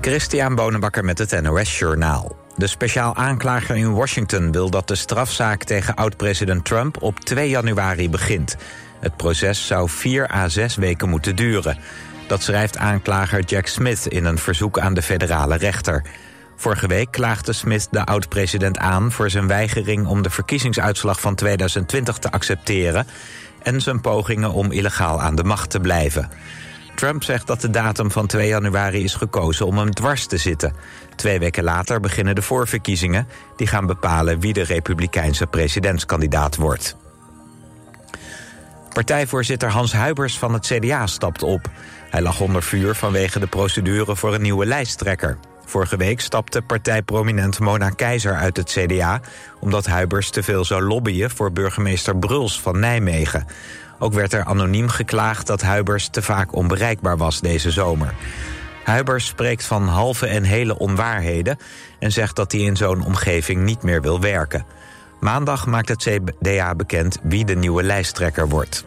Christian Bonenbakker met het NOS Journaal. De speciaal aanklager in Washington wil dat de strafzaak tegen oud-president Trump op 2 januari begint. Het proces zou 4 à 6 weken moeten duren. Dat schrijft aanklager Jack Smith in een verzoek aan de federale rechter. Vorige week klaagde Smith de oud-president aan voor zijn weigering om de verkiezingsuitslag van 2020 te accepteren en zijn pogingen om illegaal aan de macht te blijven. Trump zegt dat de datum van 2 januari is gekozen om hem dwars te zitten. Twee weken later beginnen de voorverkiezingen... die gaan bepalen wie de republikeinse presidentskandidaat wordt. Partijvoorzitter Hans Huibers van het CDA stapt op. Hij lag onder vuur vanwege de procedure voor een nieuwe lijsttrekker. Vorige week stapte partijprominent Mona Keizer uit het CDA... omdat Huibers te veel zou lobbyen voor burgemeester Bruls van Nijmegen. Ook werd er anoniem geklaagd dat Huibers te vaak onbereikbaar was deze zomer. Huibers spreekt van halve en hele onwaarheden... en zegt dat hij in zo'n omgeving niet meer wil werken. Maandag maakt het CDA bekend wie de nieuwe lijsttrekker wordt.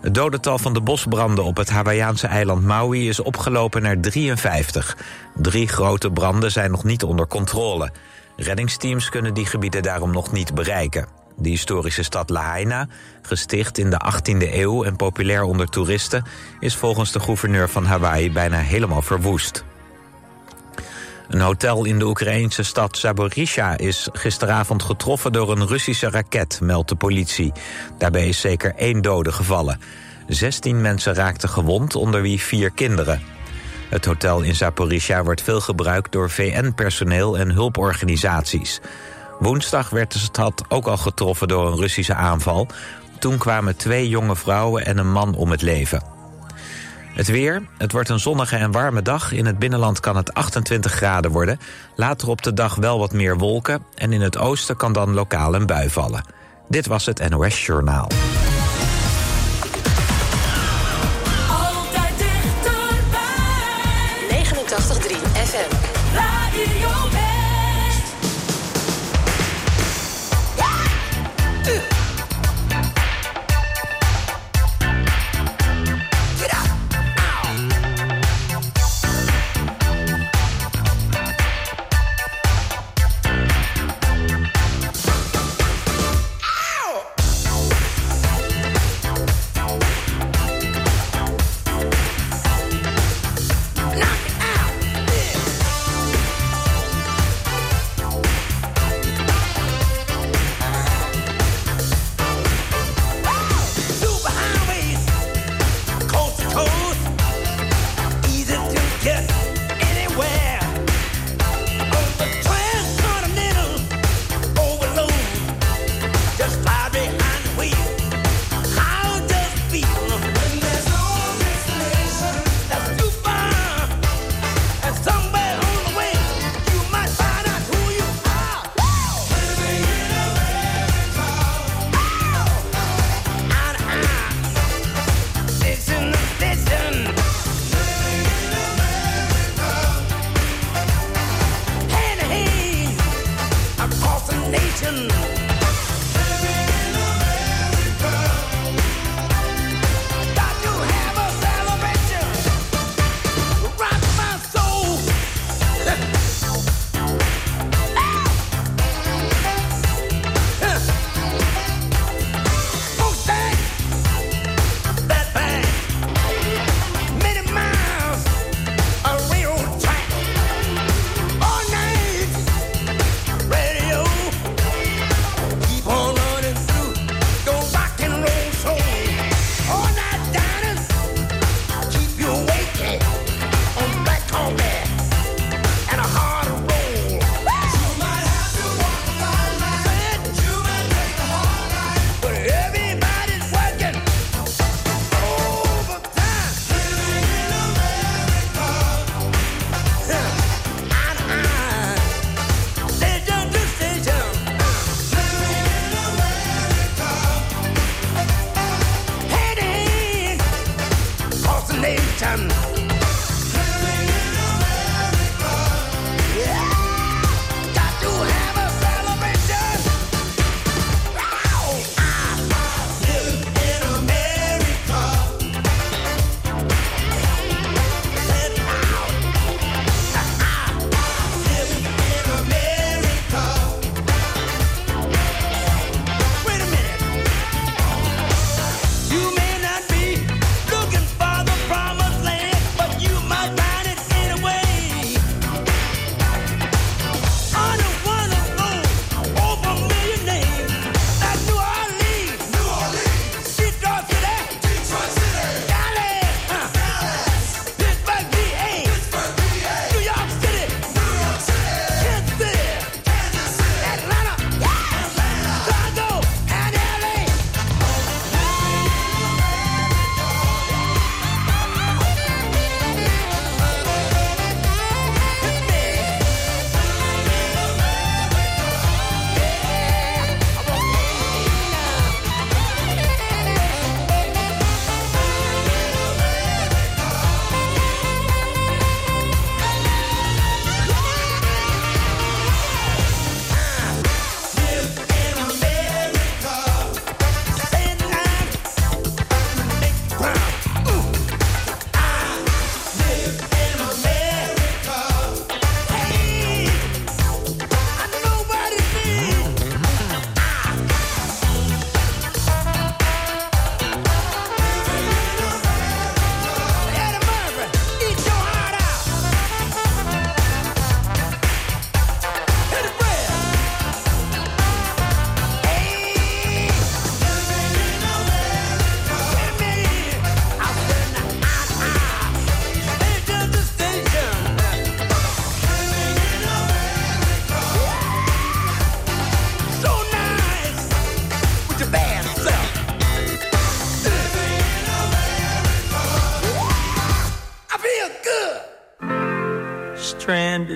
Het dodental van de bosbranden op het Hawaïaanse eiland Maui is opgelopen naar 53. Drie grote branden zijn nog niet onder controle. Reddingsteams kunnen die gebieden daarom nog niet bereiken. De historische stad Lahaina, gesticht in de 18e eeuw en populair onder toeristen... is volgens de gouverneur van Hawaii bijna helemaal verwoest. Een hotel in de Oekraïnse stad Zaporizhia is gisteravond getroffen door een Russische raket, meldt de politie. Daarbij is zeker één dode gevallen. 16 mensen raakten gewond, onder wie vier kinderen. Het hotel in Zaporizhia wordt veel gebruikt door VN-personeel en hulporganisaties. Woensdag werd de stad ook al getroffen door een Russische aanval. Toen kwamen twee jonge vrouwen en een man om het leven. Het weer. Het wordt een zonnige en warme dag. In het binnenland kan het 28 graden worden. Later op de dag wel wat meer wolken. En in het oosten kan dan lokaal een bui vallen. Dit was het NOS Journaal. Altijd dichterbij. 89.3 FM.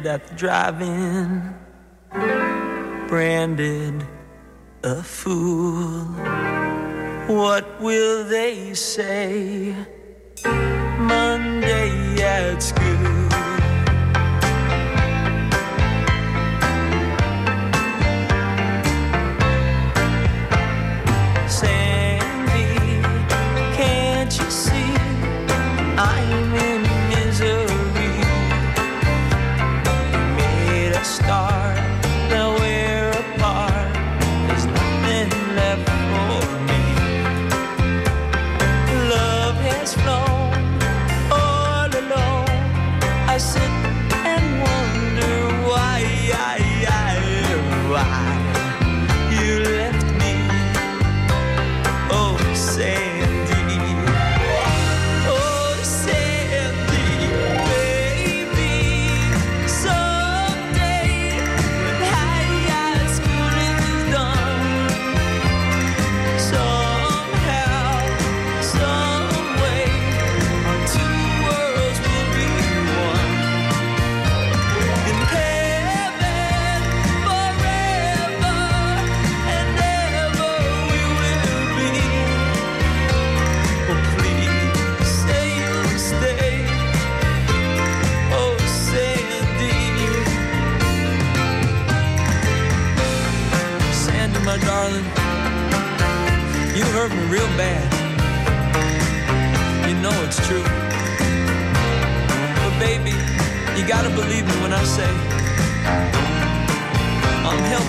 at the drive-in, branded a fool. What will they say?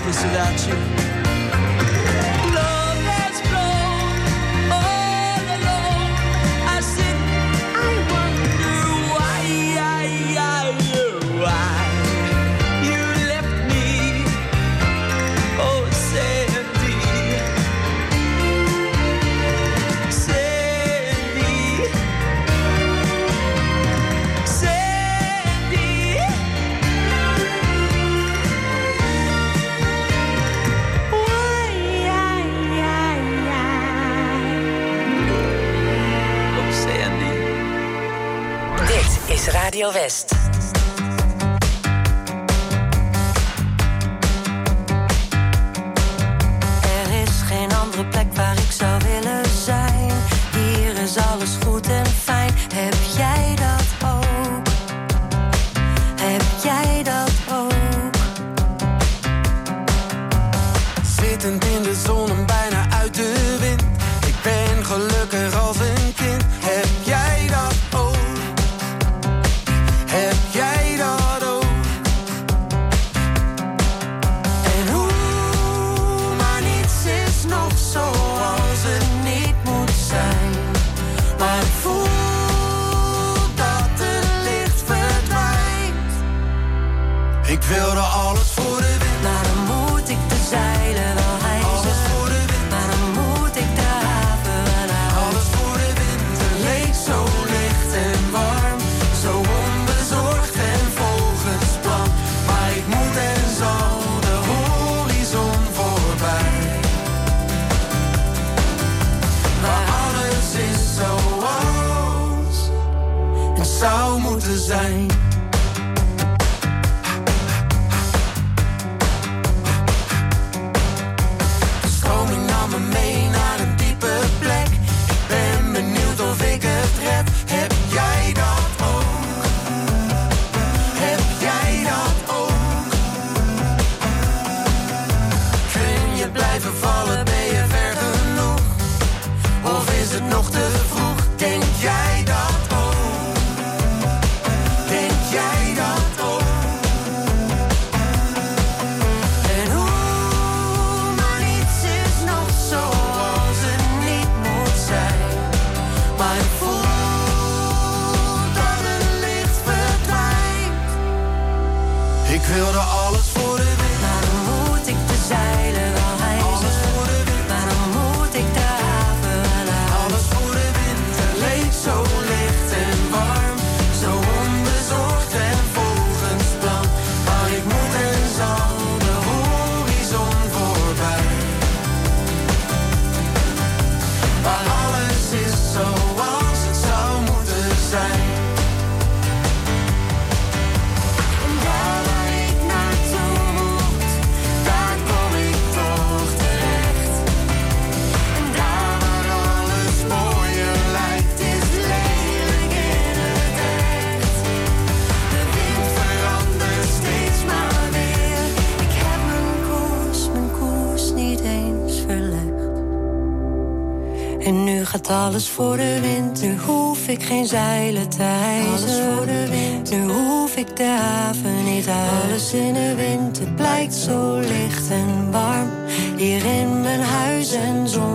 hopeless without you. Radio West. alles voor de wind, nu hoef ik geen zeilen te hijzen. Alles voor de wind, nu hoef ik de haven niet uit. Alles in de wind, het blijkt zo licht en warm. Hier in mijn huis en zon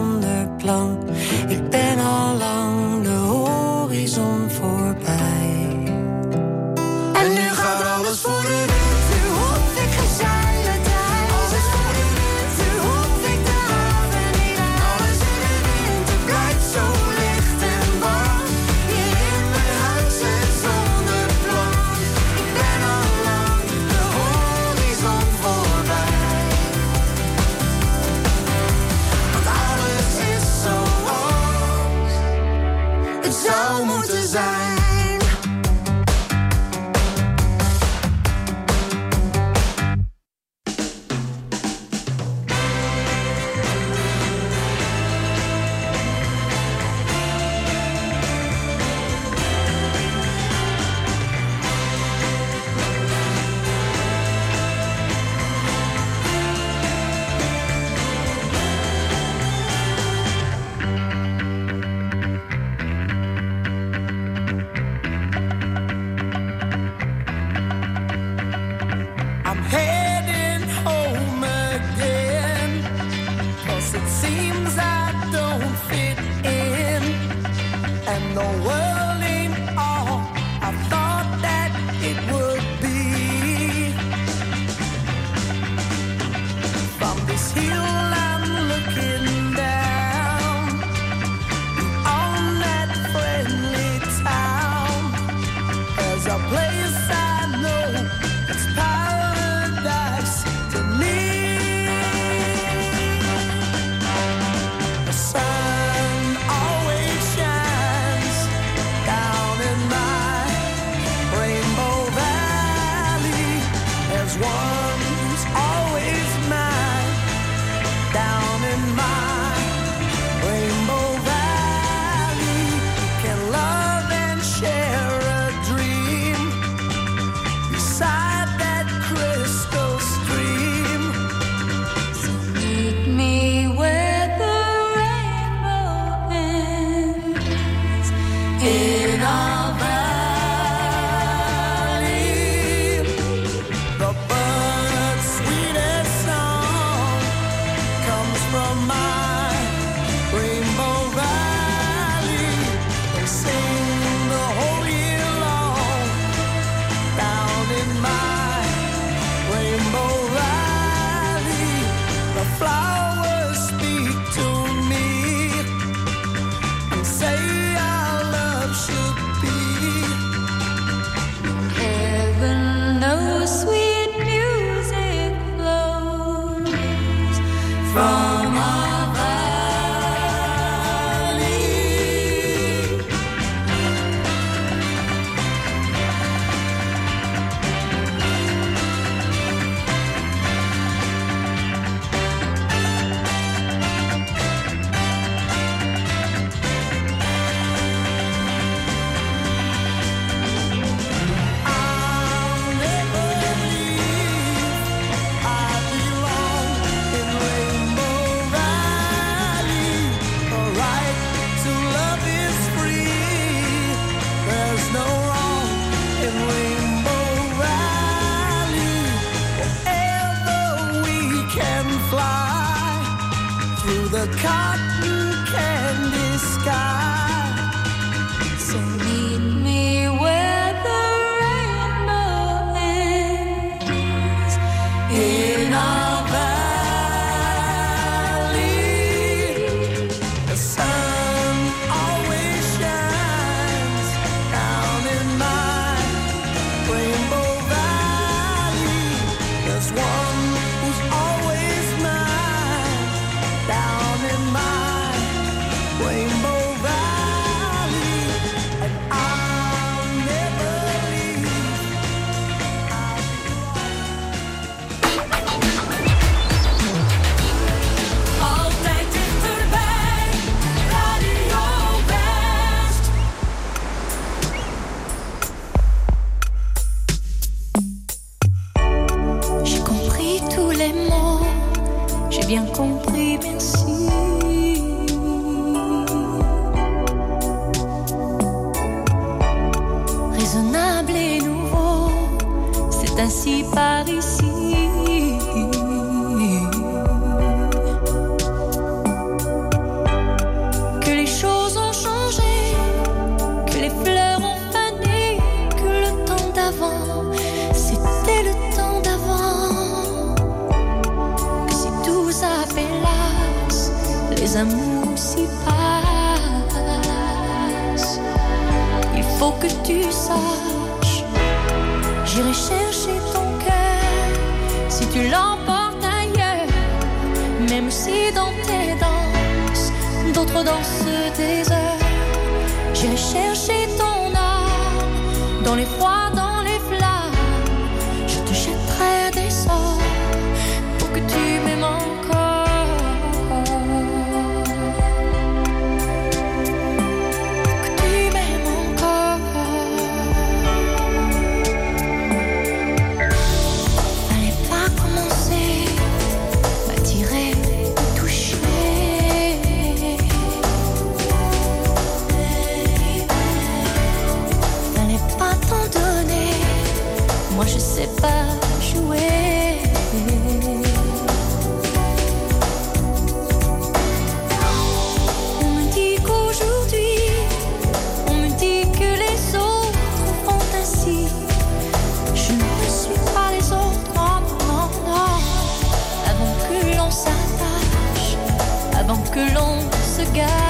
Moi je sais pas jouer. On me dit qu'aujourd'hui, on me dit que les autres font ainsi. Je ne suis pas les autres, non, non, non. Avant que l'on s'attache, avant que l'on se gâte.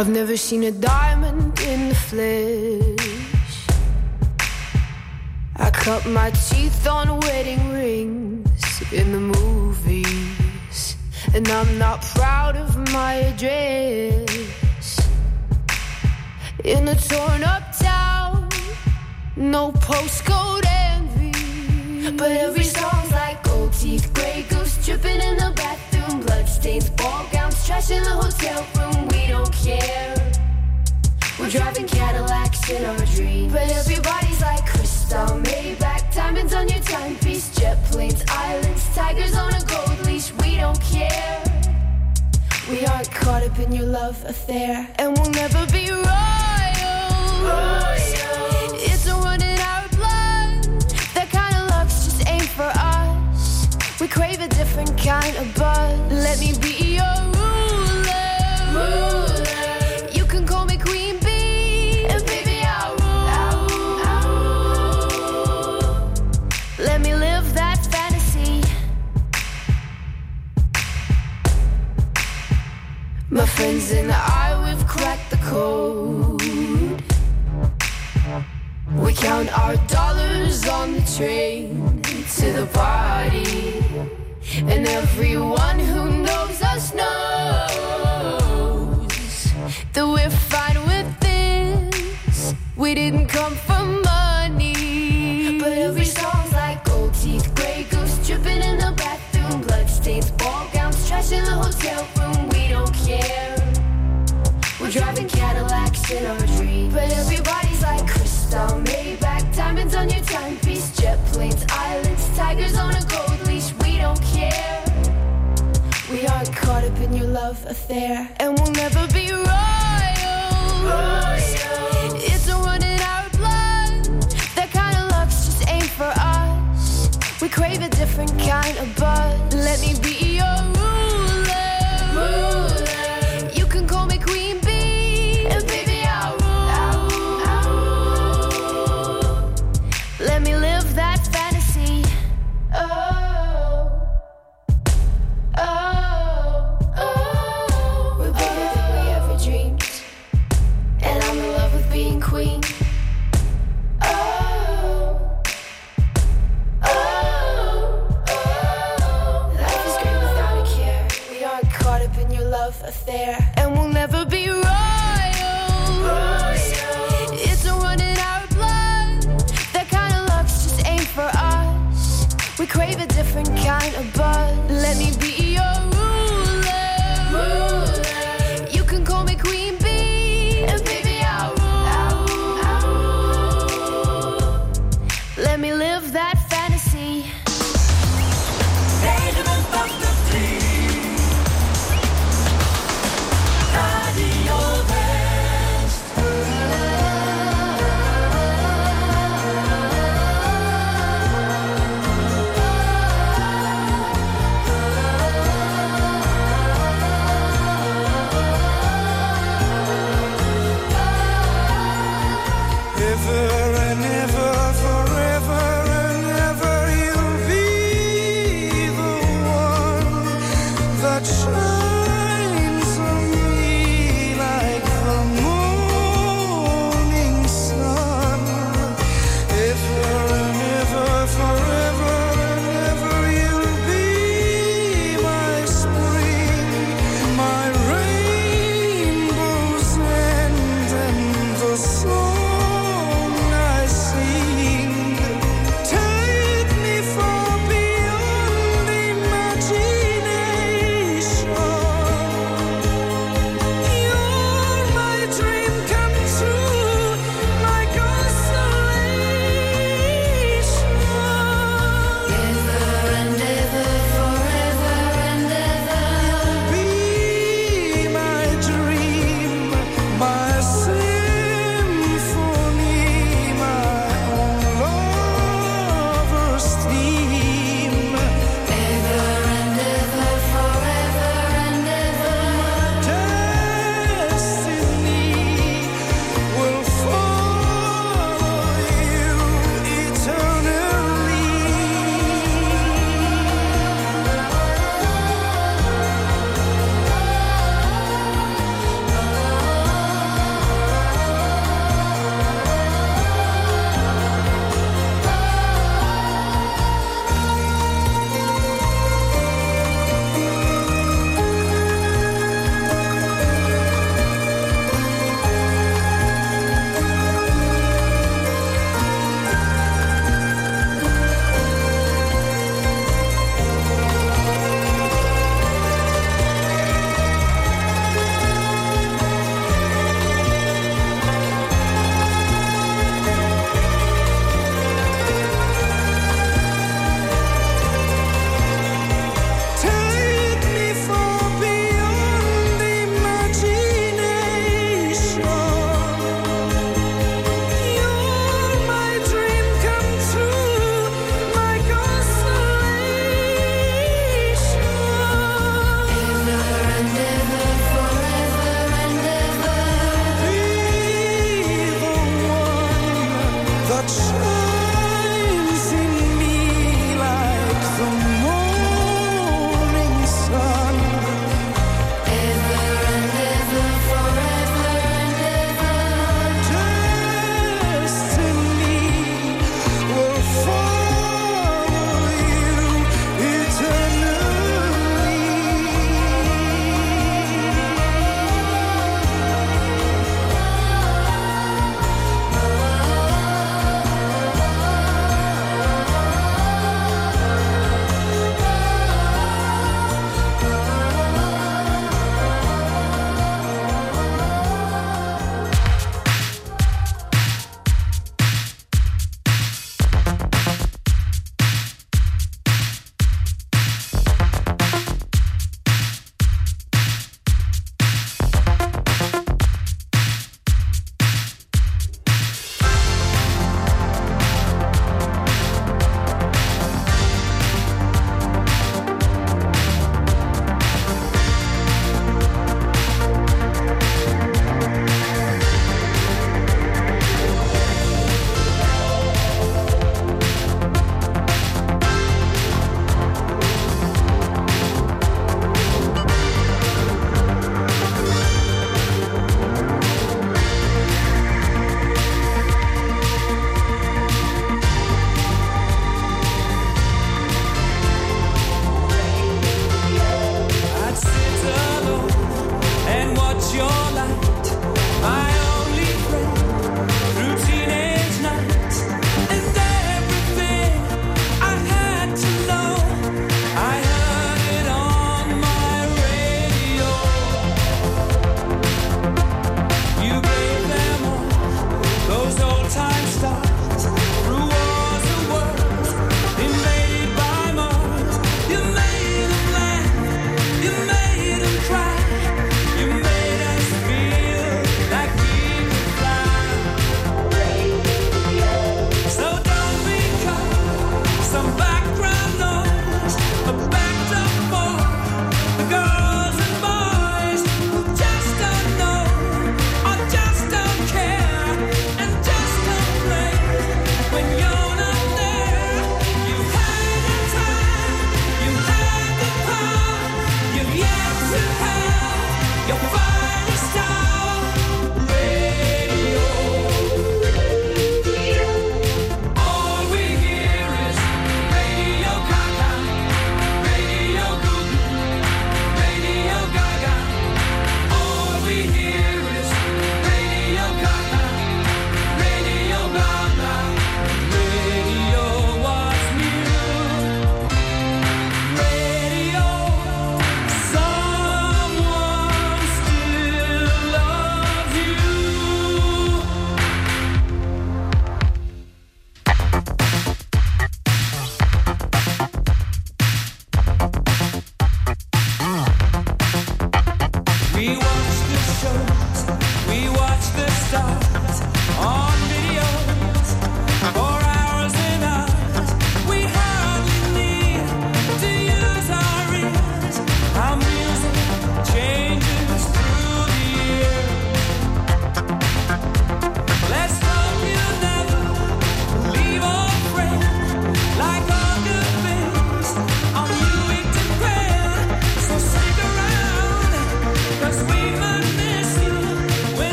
I've never seen a diamond in the flesh. I cut my teeth on wedding rings in the movies. And I'm not proud of my address. In a torn up town, no postcode envy. But every song's like gold teeth, gray goose dripping in the bathroom, bloodstains, ball gowns, trash in the hotel room. We don't care. We're driving Cadillacs in our dreams. But everybody's like crystal, Maybach, diamonds on your timepiece, jet planes, islands, tigers on a gold leash. We don't care. We aren't caught up in your love affair, and we'll never be royals. It's a run in our blood. That kind of luck's just ain't for us. We crave a different kind of buzz. Let me be your friends and I, we've cracked the code. We count our dollars on the train to the party. And everyone who knows us knows that we're fine with this. We didn't come for money. But every song's like gold teeth, gray goose dripping in the bathroom, bloodstains, ball gowns, trash in the hotel room. We don't care. We're driving Cadillacs in our dreams. But everybody's like crystal, Maybach, diamonds on your timepiece, jet planes, islands, tigers on a gold leash. We don't care. We aren't caught up in your love affair, and we'll never be royals. It's a run in our blood. That kind of luck's just ain't for us. We crave a different kind of buzz. Let me be your affair, and we'll never be royals. It's a run in our blood. That kind of luck's just ain't for us. We crave a different kind of buzz. Let me be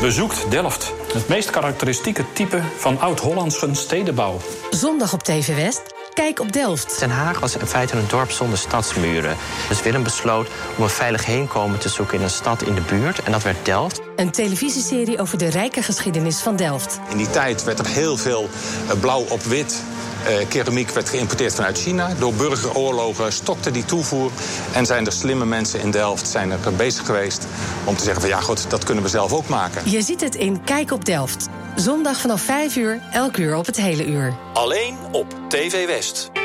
bezoekt Delft. Het meest karakteristieke type van oud-Hollandse stedenbouw. Zondag op TV West. Kijk op Delft. Den Haag was in feite een dorp zonder stadsmuren. Dus Willem besloot om een veilig heenkomen te zoeken in een stad in de buurt. En dat werd Delft. Een televisieserie over de rijke geschiedenis van Delft. In die tijd werd er heel veel eh, blauw op wit eh, keramiek werd geïmporteerd vanuit China. Door burgeroorlogen stokte die toevoer. En zijn er slimme mensen in Delft zijn er bezig geweest om te zeggen van ja goed, dat kunnen we zelf ook maken. Je ziet het in Kijk op Delft. Zondag vanaf 5 uur, elk uur op het hele uur. Alleen op TV West.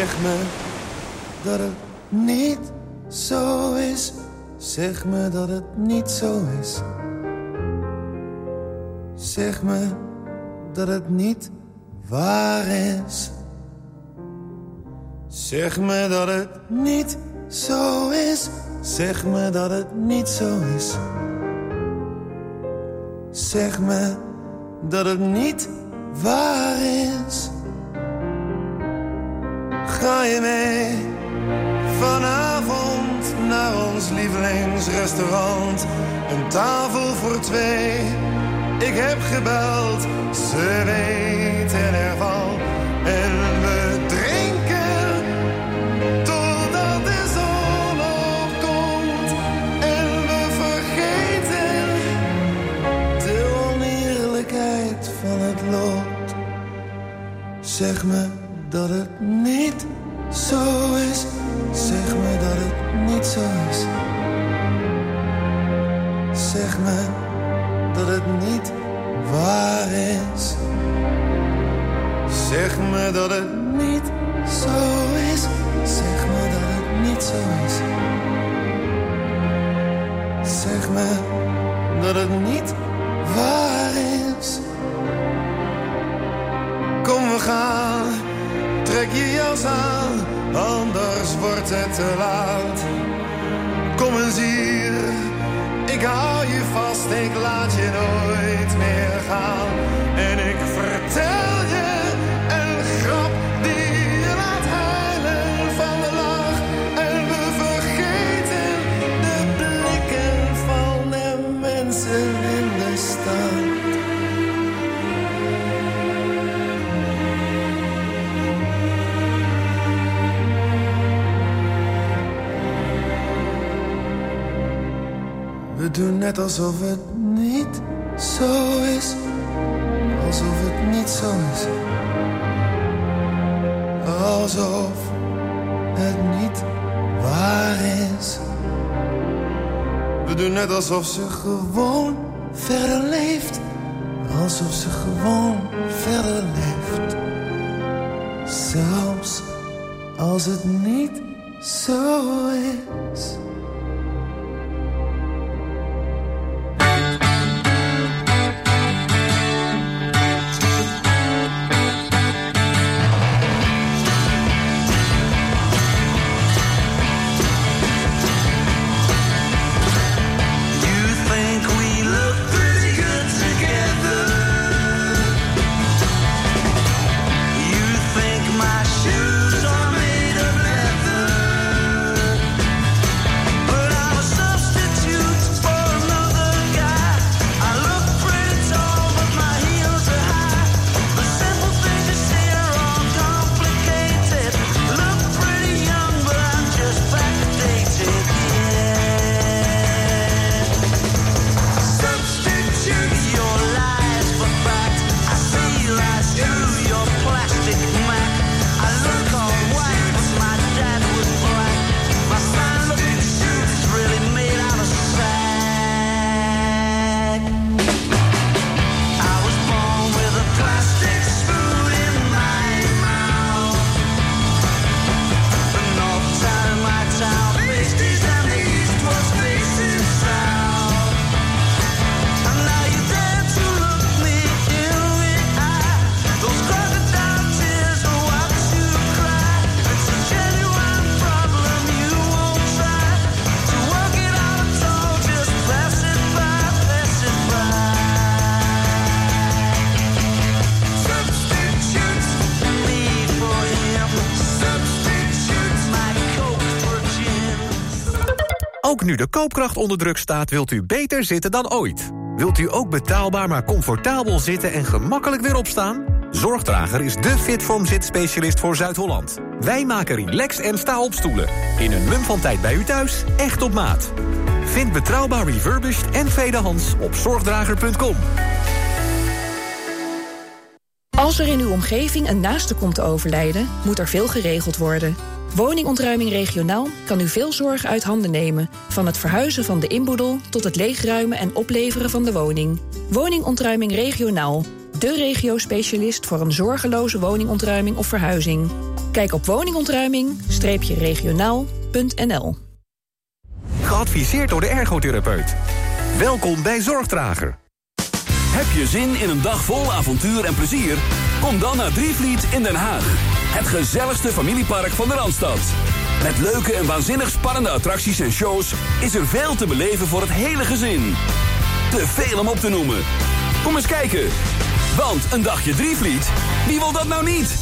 Zeg me dat het niet zo is. Zeg me dat het niet zo is. Zeg me dat het niet waar is. Zeg me dat het niet zo is. Zeg me dat het niet zo is. Zeg me dat het niet waar is. Ga je mee vanavond naar ons lievelingsrestaurant? Een tafel voor twee. Ik heb gebeld, ze weten ervan. En we drinken totdat de zon opkomt. En we vergeten de oneerlijkheid van het lot. Zeg me dat het niet zo is. Zeg me dat het niet zo is. Zeg me dat het niet waar is. Zeg me dat het niet zo is. Zeg me dat het niet zo is. Zeg me dat het niet waar is. Kom, we gaan trek je jas aan, anders wordt het te laat. Kom eens hier, ik hou je vast, ik laat je nooit meer gaan. En ik alsof het niet zo is. Alsof het niet zo is. Alsof het niet waar is. We doen net alsof ze gewoon verder leeft. Alsof ze gewoon verder leeft. Zelfs als het niet nu de koopkracht onder druk staat, wilt u beter zitten dan ooit. Wilt u ook betaalbaar maar comfortabel zitten en gemakkelijk weer opstaan? Zorgdrager is de Fitform zitspecialist voor Zuid-Holland. Wij maken relax- en sta-opstoelen. In een mum van tijd bij u thuis, echt op maat. Vind betrouwbaar refurbished en tweedehands op zorgdrager.com. Als er in uw omgeving een naaste komt te overlijden, moet er veel geregeld worden. Woningontruiming regionaal kan u veel zorg uit handen nemen. Van het verhuizen van de inboedel tot het leegruimen en opleveren van de woning. Woningontruiming regionaal. De regio-specialist voor een zorgeloze woningontruiming of verhuizing. Kijk op woningontruiming-regionaal.nl Geadviseerd door de ergotherapeut. Welkom bij Zorgdrager. Heb je zin in een dag vol avontuur en plezier? Kom dan naar Drievliet in Den Haag. Het gezelligste familiepark van de Randstad. Met leuke en waanzinnig spannende attracties en shows... is er veel te beleven voor het hele gezin. Te veel om op te noemen. Kom eens kijken. Want een dagje Drievliet, wie wil dat nou niet?